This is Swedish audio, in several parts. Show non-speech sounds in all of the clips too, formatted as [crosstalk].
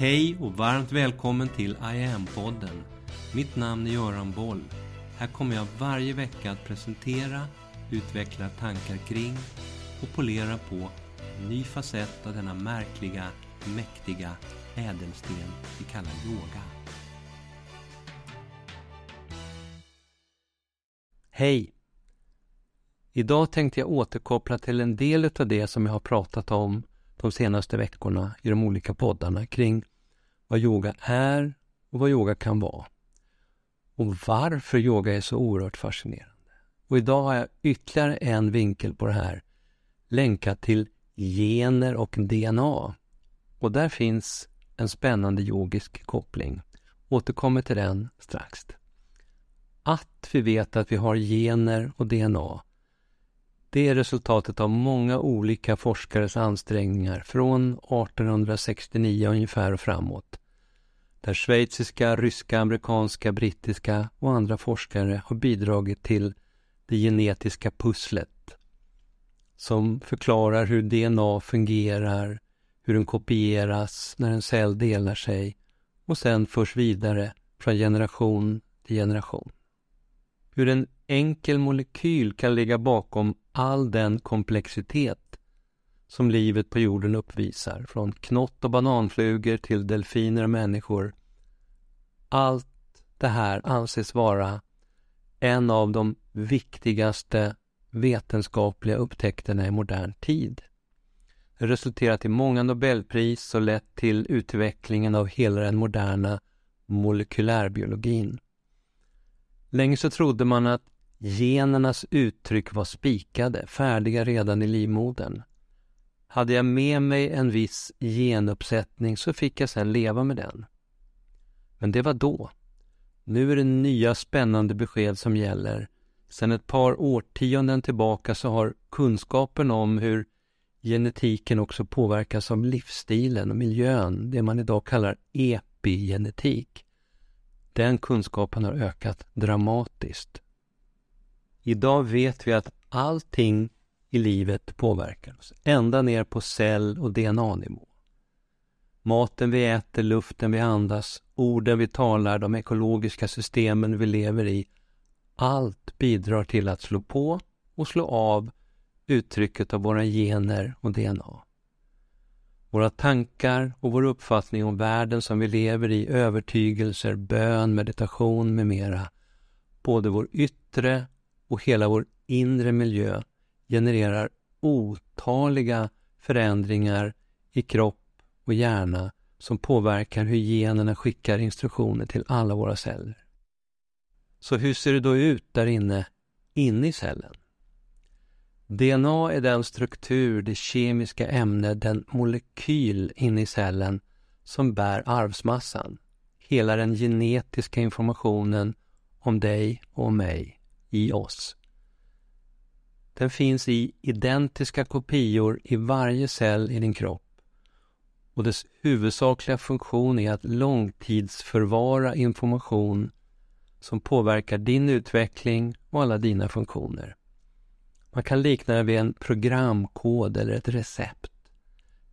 Hej och varmt välkommen till I am-podden. Mitt namn är Göran Boll. Här kommer jag varje vecka att presentera, utveckla tankar kring och polera på en ny facett av denna märkliga, mäktiga ädelsten vi kallar yoga. Hej! Idag tänkte jag återkoppla till en del av det som jag har pratat om de senaste veckorna i de olika poddarna kring vad yoga är och vad yoga kan vara. Och varför yoga är så oerhört fascinerande. Och idag har jag ytterligare en vinkel på det här, länkat till gener och DNA. Och där finns en spännande yogisk koppling. Återkommer till den strax. Att vi vet att vi har gener och DNA det är resultatet av många olika forskares ansträngningar från 1869 ungefär och framåt. Där schweiziska, ryska, amerikanska, brittiska och andra forskare har bidragit till det genetiska pusslet som förklarar hur DNA fungerar, hur den kopieras när en cell delar sig och sen förs vidare från generation till generation. Hur en enkel molekyl kan ligga bakom all den komplexitet som livet på jorden uppvisar, från knott och bananflugor till delfiner och människor. Allt det här anses vara en av de viktigaste vetenskapliga upptäckterna i modern tid. Det har resulterat i många nobelpris och lett till utvecklingen av hela den moderna molekylärbiologin. Länge så trodde man att Genernas uttryck var spikade, färdiga redan i livmodern. Hade jag med mig en viss genuppsättning så fick jag sedan leva med den. Men det var då. Nu är det nya spännande besked som gäller. Sedan ett par årtionden tillbaka så har kunskapen om hur genetiken också påverkas av livsstilen och miljön, det man idag kallar epigenetik. Den kunskapen har ökat dramatiskt. Idag vet vi att allting i livet påverkar oss, ända ner på cell och DNA-nivå. Maten vi äter, luften vi andas, orden vi talar, de ekologiska systemen vi lever i. Allt bidrar till att slå på och slå av uttrycket av våra gener och DNA. Våra tankar och vår uppfattning om världen som vi lever i, övertygelser, bön, meditation med mera. Både vår yttre och hela vår inre miljö genererar otaliga förändringar i kropp och hjärna som påverkar hur generna skickar instruktioner till alla våra celler. Så hur ser det då ut där inne, inne i cellen? DNA är den struktur, det kemiska ämne, den molekyl inne i cellen som bär arvsmassan, hela den genetiska informationen om dig och mig i oss. Den finns i identiska kopior i varje cell i din kropp och dess huvudsakliga funktion är att långtidsförvara information som påverkar din utveckling och alla dina funktioner. Man kan likna det vid en programkod eller ett recept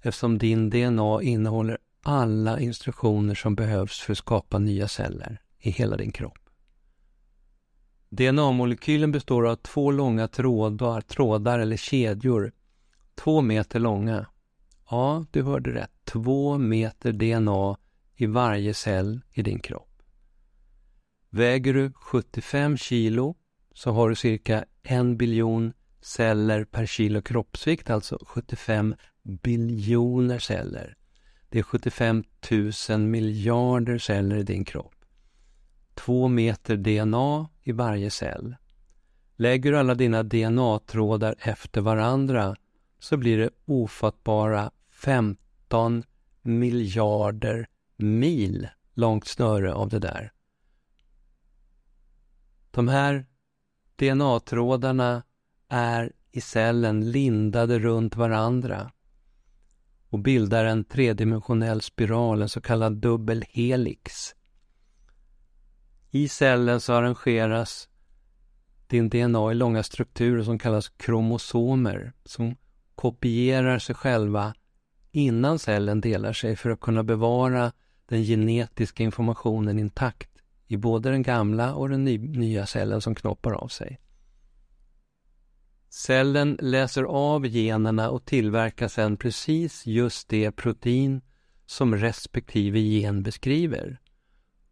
eftersom din DNA innehåller alla instruktioner som behövs för att skapa nya celler i hela din kropp. DNA-molekylen består av två långa trådar, trådar eller kedjor, två meter långa. Ja, du hörde rätt. Två meter DNA i varje cell i din kropp. Väger du 75 kilo så har du cirka en biljon celler per kilo kroppsvikt, alltså 75 biljoner celler. Det är 75 000 miljarder celler i din kropp två meter DNA i varje cell. Lägger du alla dina DNA-trådar efter varandra så blir det ofattbara 15 miljarder mil långt snöre av det där. De här DNA-trådarna är i cellen lindade runt varandra och bildar en tredimensionell spiral, en så kallad dubbelhelix. I cellen så arrangeras din DNA i långa strukturer som kallas kromosomer som kopierar sig själva innan cellen delar sig för att kunna bevara den genetiska informationen intakt i både den gamla och den nya cellen som knoppar av sig. Cellen läser av generna och tillverkar sedan precis just det protein som respektive gen beskriver.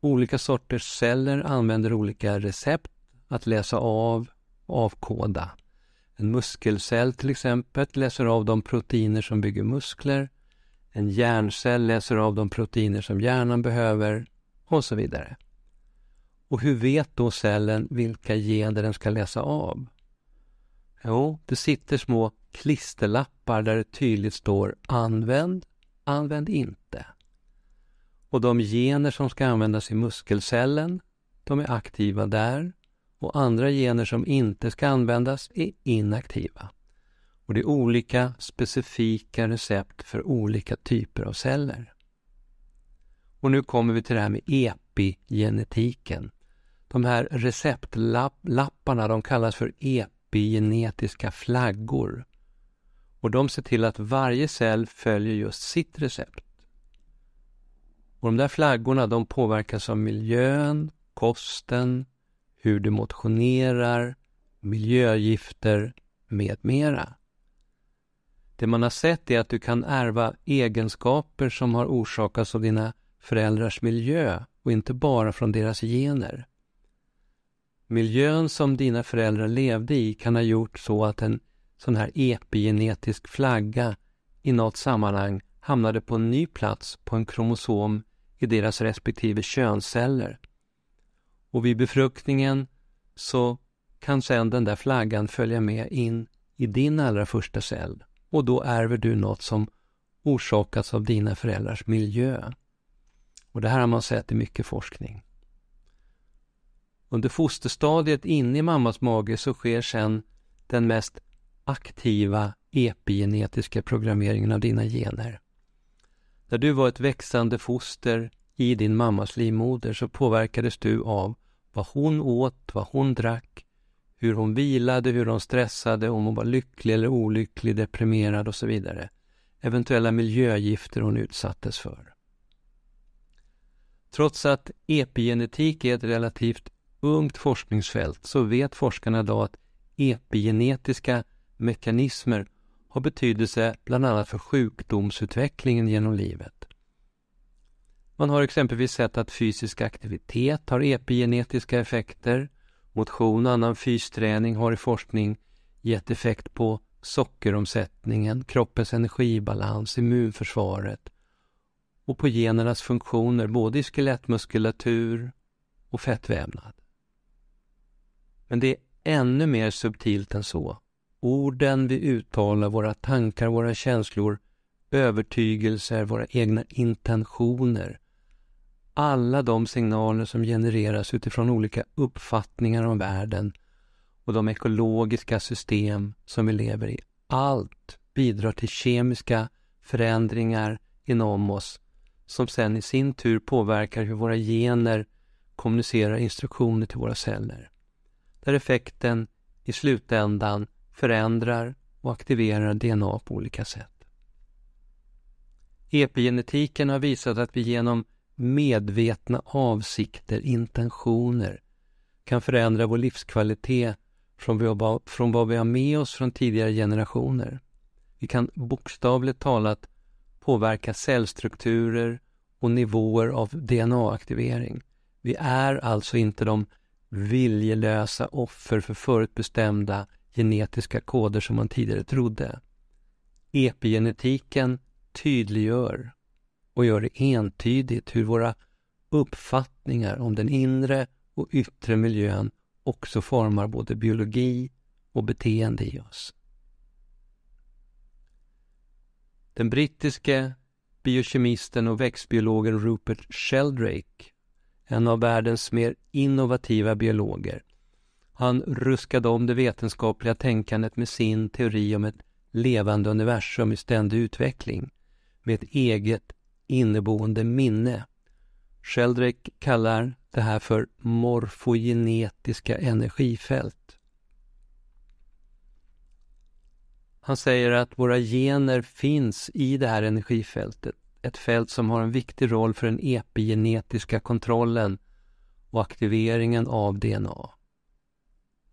Olika sorters celler använder olika recept att läsa av och avkoda. En muskelcell till exempel läser av de proteiner som bygger muskler. En hjärncell läser av de proteiner som hjärnan behöver och så vidare. Och hur vet då cellen vilka gener den ska läsa av? Jo, det sitter små klisterlappar där det tydligt står använd, använd inte. Och de gener som ska användas i muskelcellen, de är aktiva där och andra gener som inte ska användas är inaktiva. Och det är olika specifika recept för olika typer av celler. Och nu kommer vi till det här med epigenetiken. De här receptlapparna de kallas för epigenetiska flaggor. Och de ser till att varje cell följer just sitt recept. Och de där flaggorna de påverkas av miljön, kosten, hur du motionerar, miljögifter med mera. Det man har sett är att du kan ärva egenskaper som har orsakats av dina föräldrars miljö och inte bara från deras gener. Miljön som dina föräldrar levde i kan ha gjort så att en sån här epigenetisk flagga i något sammanhang hamnade på en ny plats på en kromosom i deras respektive könsceller. Och vid befruktningen så kan sedan den där flaggan följa med in i din allra första cell och då ärver du något som orsakats av dina föräldrars miljö. Och det här har man sett i mycket forskning. Under fosterstadiet inne i mammas mage så sker sedan den mest aktiva epigenetiska programmeringen av dina gener. När du var ett växande foster i din mammas livmoder så påverkades du av vad hon åt, vad hon drack, hur hon vilade, hur hon stressade, om hon var lycklig eller olycklig, deprimerad och så vidare. Eventuella miljögifter hon utsattes för. Trots att epigenetik är ett relativt ungt forskningsfält så vet forskarna idag att epigenetiska mekanismer har betydelse bland annat för sjukdomsutvecklingen genom livet. Man har exempelvis sett att fysisk aktivitet har epigenetiska effekter. Motion och annan fysträning har i forskning gett effekt på sockeromsättningen, kroppens energibalans, immunförsvaret och på genernas funktioner både i skelettmuskulatur och fettvävnad. Men det är ännu mer subtilt än så. Orden vi uttalar, våra tankar, våra känslor, övertygelser, våra egna intentioner. Alla de signaler som genereras utifrån olika uppfattningar om världen och de ekologiska system som vi lever i. Allt bidrar till kemiska förändringar inom oss som sen i sin tur påverkar hur våra gener kommunicerar instruktioner till våra celler där effekten i slutändan förändrar och aktiverar DNA på olika sätt. Epigenetiken har visat att vi genom medvetna avsikter, intentioner, kan förändra vår livskvalitet från, från vad vi har med oss från tidigare generationer. Vi kan bokstavligt talat påverka cellstrukturer och nivåer av DNA-aktivering. Vi är alltså inte de viljelösa offer för förutbestämda genetiska koder som man tidigare trodde. Epigenetiken tydliggör och gör det entydigt hur våra uppfattningar om den inre och yttre miljön också formar både biologi och beteende i oss. Den brittiske biokemisten och växtbiologen Rupert Sheldrake en av världens mer innovativa biologer. Han ruskade om det vetenskapliga tänkandet med sin teori om ett levande universum i ständig utveckling med ett eget inneboende minne. Sheldrake kallar det här för morfogenetiska energifält. Han säger att våra gener finns i det här energifältet. Ett fält som har en viktig roll för den epigenetiska kontrollen och aktiveringen av DNA.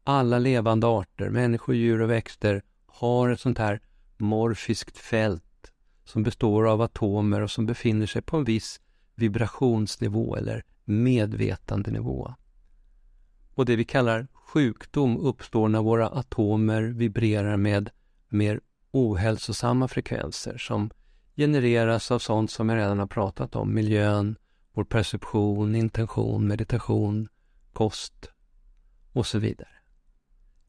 Alla levande arter, människor, djur och växter, har ett sånt här morfiskt fält som består av atomer och som befinner sig på en viss vibrationsnivå eller medvetandenivå. Och det vi kallar sjukdom uppstår när våra atomer vibrerar med mer ohälsosamma frekvenser som genereras av sånt som jag redan har pratat om, miljön, vår perception, intention, meditation, kost och så vidare.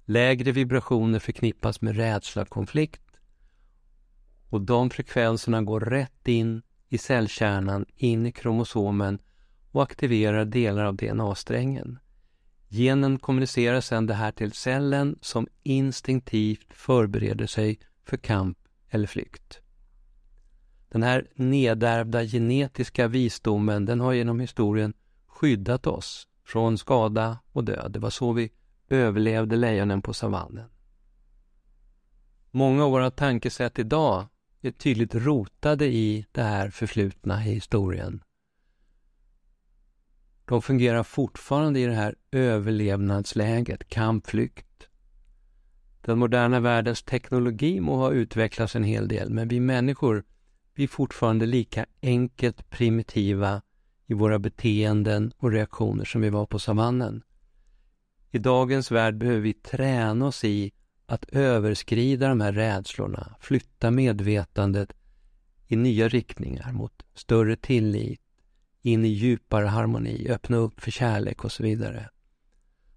Lägre vibrationer förknippas med rädsla, konflikt och de frekvenserna går rätt in i cellkärnan, in i kromosomen och aktiverar delar av DNA-strängen. Genen kommunicerar sedan det här till cellen som instinktivt förbereder sig för kamp eller flykt. Den här nedärvda genetiska visdomen den har genom historien skyddat oss från skada och död. Det var så vi överlevde lejonen på savannen. Många av våra tankesätt idag är tydligt rotade i det här förflutna i historien. De fungerar fortfarande i det här överlevnadsläget, kampflykt. Den moderna världens teknologi må ha utvecklats en hel del, men vi människor, vi är fortfarande lika enkelt primitiva i våra beteenden och reaktioner som vi var på savannen. I dagens värld behöver vi träna oss i att överskrida de här rädslorna, flytta medvetandet i nya riktningar mot större tillit, in i djupare harmoni, öppna upp för kärlek och så vidare.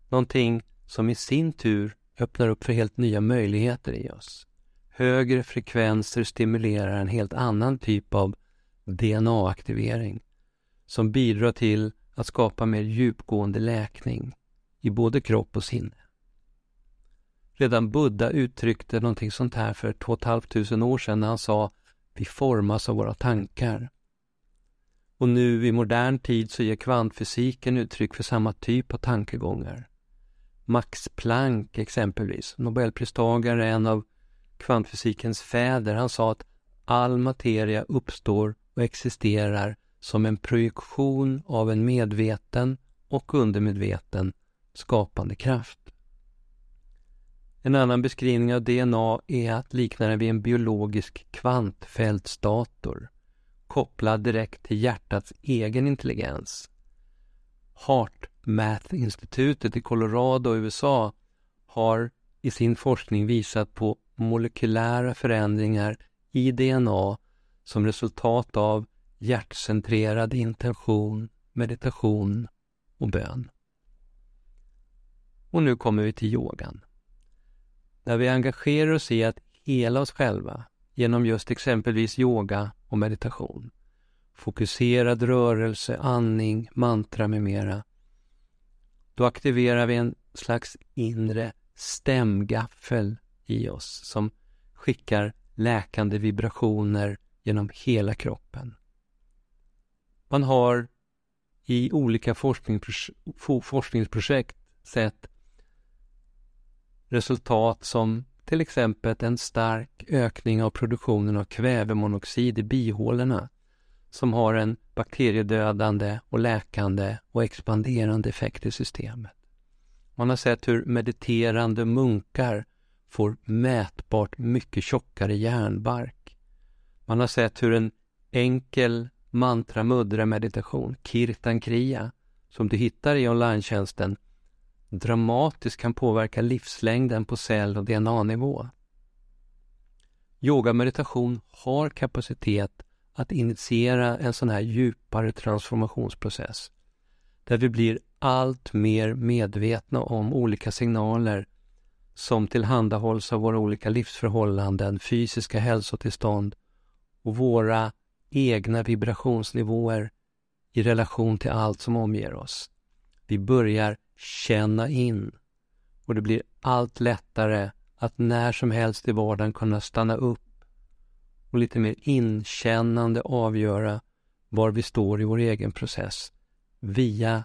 Någonting som i sin tur öppnar upp för helt nya möjligheter i oss. Högre frekvenser stimulerar en helt annan typ av DNA-aktivering som bidrar till att skapa mer djupgående läkning i både kropp och sinne. Redan Buddha uttryckte någonting sånt här för 2 500 år sedan när han sa vi formas av våra tankar. Och nu i modern tid så ger kvantfysiken uttryck för samma typ av tankegångar. Max Planck exempelvis, nobelpristagare, en av kvantfysikens fäder, han sa att all materia uppstår och existerar som en projektion av en medveten och undermedveten skapande kraft. En annan beskrivning av DNA är att likna den vid en biologisk kvantfältsdator kopplad direkt till hjärtats egen intelligens. Heart Math-institutet i Colorado, USA har i sin forskning visat på molekylära förändringar i DNA som resultat av hjärtcentrerad intention, meditation och bön. Och nu kommer vi till yogan. När vi engagerar oss i att hela oss själva genom just exempelvis yoga och meditation, fokuserad rörelse, andning, mantra med mera, då aktiverar vi en slags inre stämgaffel i oss som skickar läkande vibrationer genom hela kroppen. Man har i olika forskningsprojekt sett resultat som till exempel en stark ökning av produktionen av kvävemonoxid i bihålorna som har en bakteriedödande och läkande och expanderande effekt i systemet. Man har sett hur mediterande munkar får mätbart mycket tjockare järnbark. Man har sett hur en enkel mantra mudra meditation, kirtan kriya, som du hittar i online dramatiskt kan påverka livslängden på cell och DNA-nivå. Yoga-meditation har kapacitet att initiera en sån här djupare transformationsprocess där vi blir allt mer medvetna om olika signaler som tillhandahålls av våra olika livsförhållanden, fysiska hälsotillstånd och våra egna vibrationsnivåer i relation till allt som omger oss. Vi börjar känna in och det blir allt lättare att när som helst i vardagen kunna stanna upp och lite mer inkännande avgöra var vi står i vår egen process via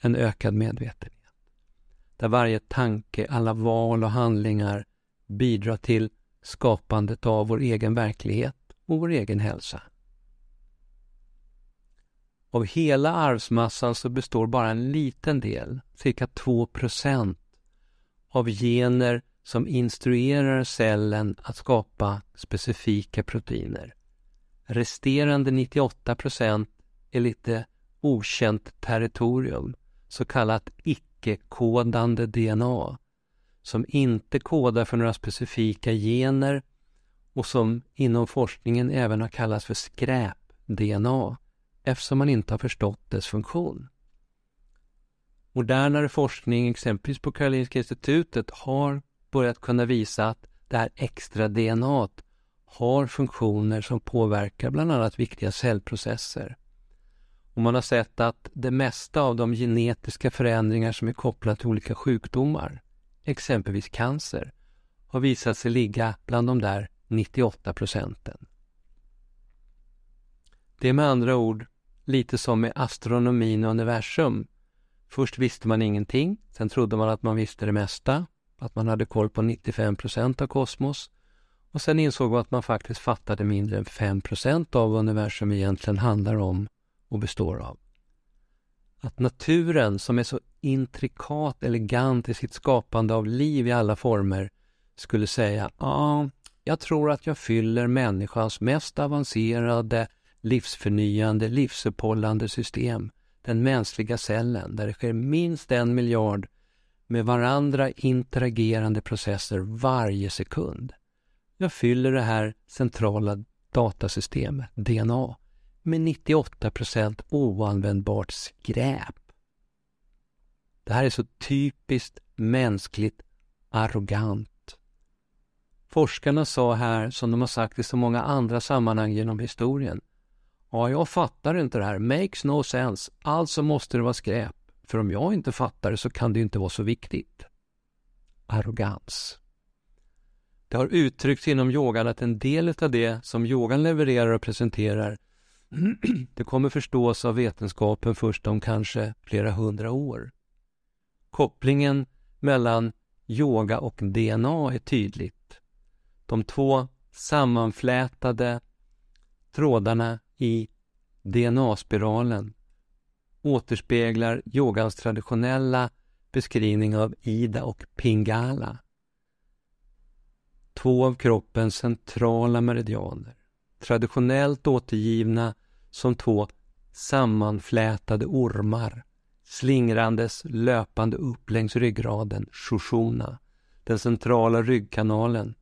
en ökad medvetenhet. Där varje tanke, alla val och handlingar bidrar till skapandet av vår egen verklighet och vår egen hälsa. Av hela arvsmassan så består bara en liten del, cirka 2 procent, av gener som instruerar cellen att skapa specifika proteiner. Resterande 98 procent är lite okänt territorium, så kallat icke-kodande DNA, som inte kodar för några specifika gener och som inom forskningen även har kallats för skräp-DNA eftersom man inte har förstått dess funktion. Modernare forskning, exempelvis på Karolinska institutet, har börjat kunna visa att det här extra DNA har funktioner som påverkar bland annat viktiga cellprocesser. Och man har sett att det mesta av de genetiska förändringar som är kopplade till olika sjukdomar, exempelvis cancer, har visat sig ligga bland de där 98 procenten. Det är med andra ord lite som med astronomin och universum. Först visste man ingenting, sen trodde man att man visste det mesta, att man hade koll på 95 procent av kosmos och sen insåg man att man faktiskt fattade mindre än 5 procent av vad universum egentligen handlar om och består av. Att naturen, som är så intrikat elegant i sitt skapande av liv i alla former, skulle säga ja, jag tror att jag fyller människans mest avancerade, livsförnyande, livsuppehållande system, den mänskliga cellen, där det sker minst en miljard med varandra interagerande processer varje sekund. Jag fyller det här centrala datasystemet, DNA, med 98 procent oanvändbart skräp. Det här är så typiskt mänskligt arrogant. Forskarna sa här, som de har sagt i så många andra sammanhang genom historien, Ja, jag fattar inte det här. Makes no sense. Alltså måste det vara skräp. För om jag inte fattar det så kan det inte vara så viktigt. Arrogans. Det har uttryckts inom yogan att en del av det som yogan levererar och presenterar [clears throat] det kommer förstås av vetenskapen först om kanske flera hundra år. Kopplingen mellan yoga och DNA är tydligt. De två sammanflätade trådarna i DNA-spiralen återspeglar yogans traditionella beskrivning av Ida och Pingala. Två av kroppens centrala meridianer, traditionellt återgivna som två sammanflätade ormar slingrandes löpande upp längs ryggraden, Shoshona, den centrala ryggkanalen,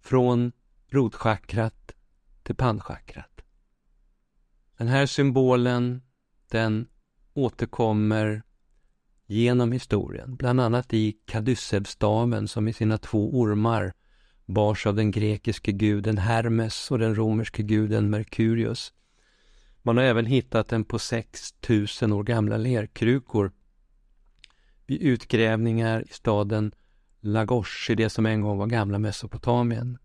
från rotchakrat till pannchakrat. Den här symbolen, den återkommer genom historien, bland annat i Kadyssevstaven som i sina två ormar bars av den grekiske guden Hermes och den romerske guden Merkurius. Man har även hittat den på 6000 år gamla lerkrukor vid utgrävningar i staden Lagos i det som en gång var gamla Mesopotamien.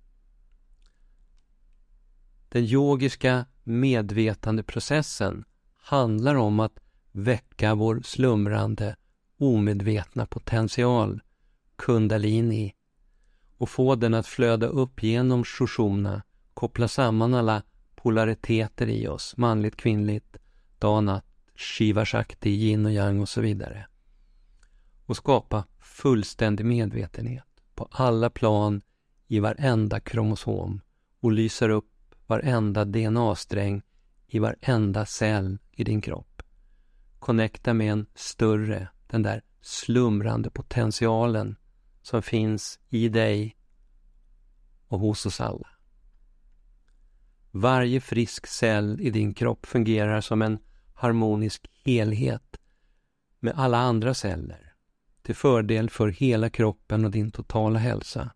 Den yogiska medvetandeprocessen handlar om att väcka vår slumrande, omedvetna potential, kundalini, och få den att flöda upp genom shoshona, koppla samman alla polariteter i oss, manligt, kvinnligt, danat, shiva shakti, yin och yang och så vidare. Och skapa fullständig medvetenhet på alla plan i varenda kromosom och lyser upp varenda DNA-sträng i varenda cell i din kropp. Connecta med en större, den där slumrande potentialen som finns i dig och hos oss alla. Varje frisk cell i din kropp fungerar som en harmonisk helhet med alla andra celler till fördel för hela kroppen och din totala hälsa.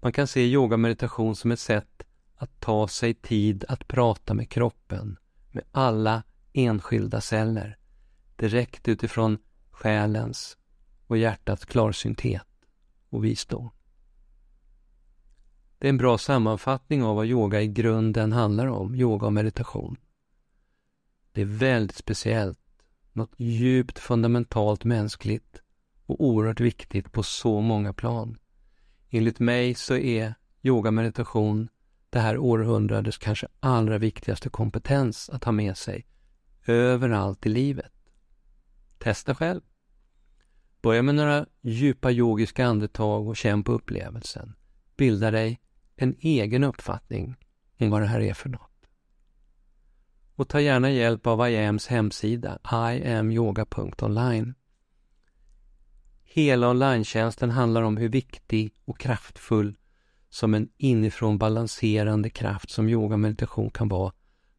Man kan se yoga meditation som ett sätt att ta sig tid att prata med kroppen, med alla enskilda celler, direkt utifrån själens och hjärtats klarsynthet och visdom. Det är en bra sammanfattning av vad yoga i grunden handlar om, yoga och meditation. Det är väldigt speciellt, något djupt fundamentalt mänskligt och oerhört viktigt på så många plan. Enligt mig så är yoga meditation det här århundradets kanske allra viktigaste kompetens att ha med sig överallt i livet. Testa själv. Börja med några djupa yogiska andetag och känn på upplevelsen. Bilda dig en egen uppfattning om vad det här är för något. Och ta gärna hjälp av IAMs hemsida iamyoga.online. Hela online handlar om hur viktig och kraftfull som en inifrån balanserande kraft som yoga meditation kan vara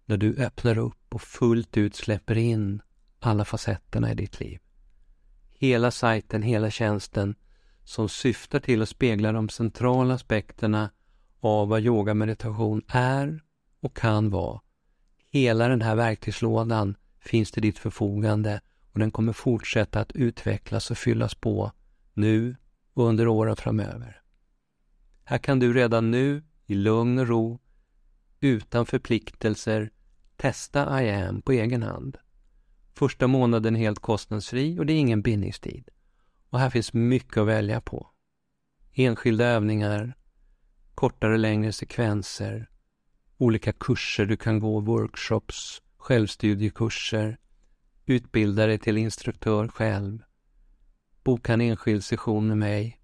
när du öppnar upp och fullt ut släpper in alla facetterna i ditt liv. Hela sajten, hela tjänsten som syftar till att spegla de centrala aspekterna av vad yoga meditation är och kan vara. Hela den här verktygslådan finns till ditt förfogande och den kommer fortsätta att utvecklas och fyllas på nu och under åren framöver. Här kan du redan nu i lugn och ro, utan förpliktelser, testa IAM på egen hand. Första månaden är helt kostnadsfri och det är ingen bindningstid. Och här finns mycket att välja på. Enskilda övningar, kortare och längre sekvenser, olika kurser du kan gå, workshops, självstudiekurser, utbilda dig till instruktör själv, boka en enskild session med mig,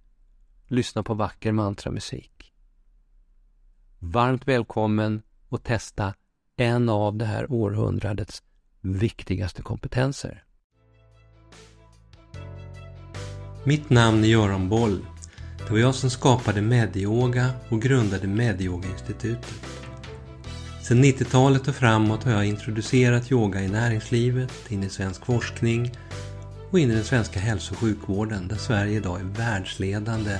lyssna på vacker mantramusik. Varmt välkommen att testa en av det här århundradets viktigaste kompetenser. Mitt namn är Göran Boll. Det var jag som skapade Medyoga och grundade Medyoga-institutet. Sedan 90-talet och framåt har jag introducerat yoga i näringslivet, in i svensk forskning och in i den svenska hälso och sjukvården där Sverige idag är världsledande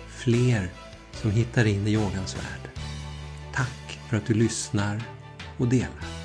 fler som hittar in i yogans värld. Tack för att du lyssnar och delar.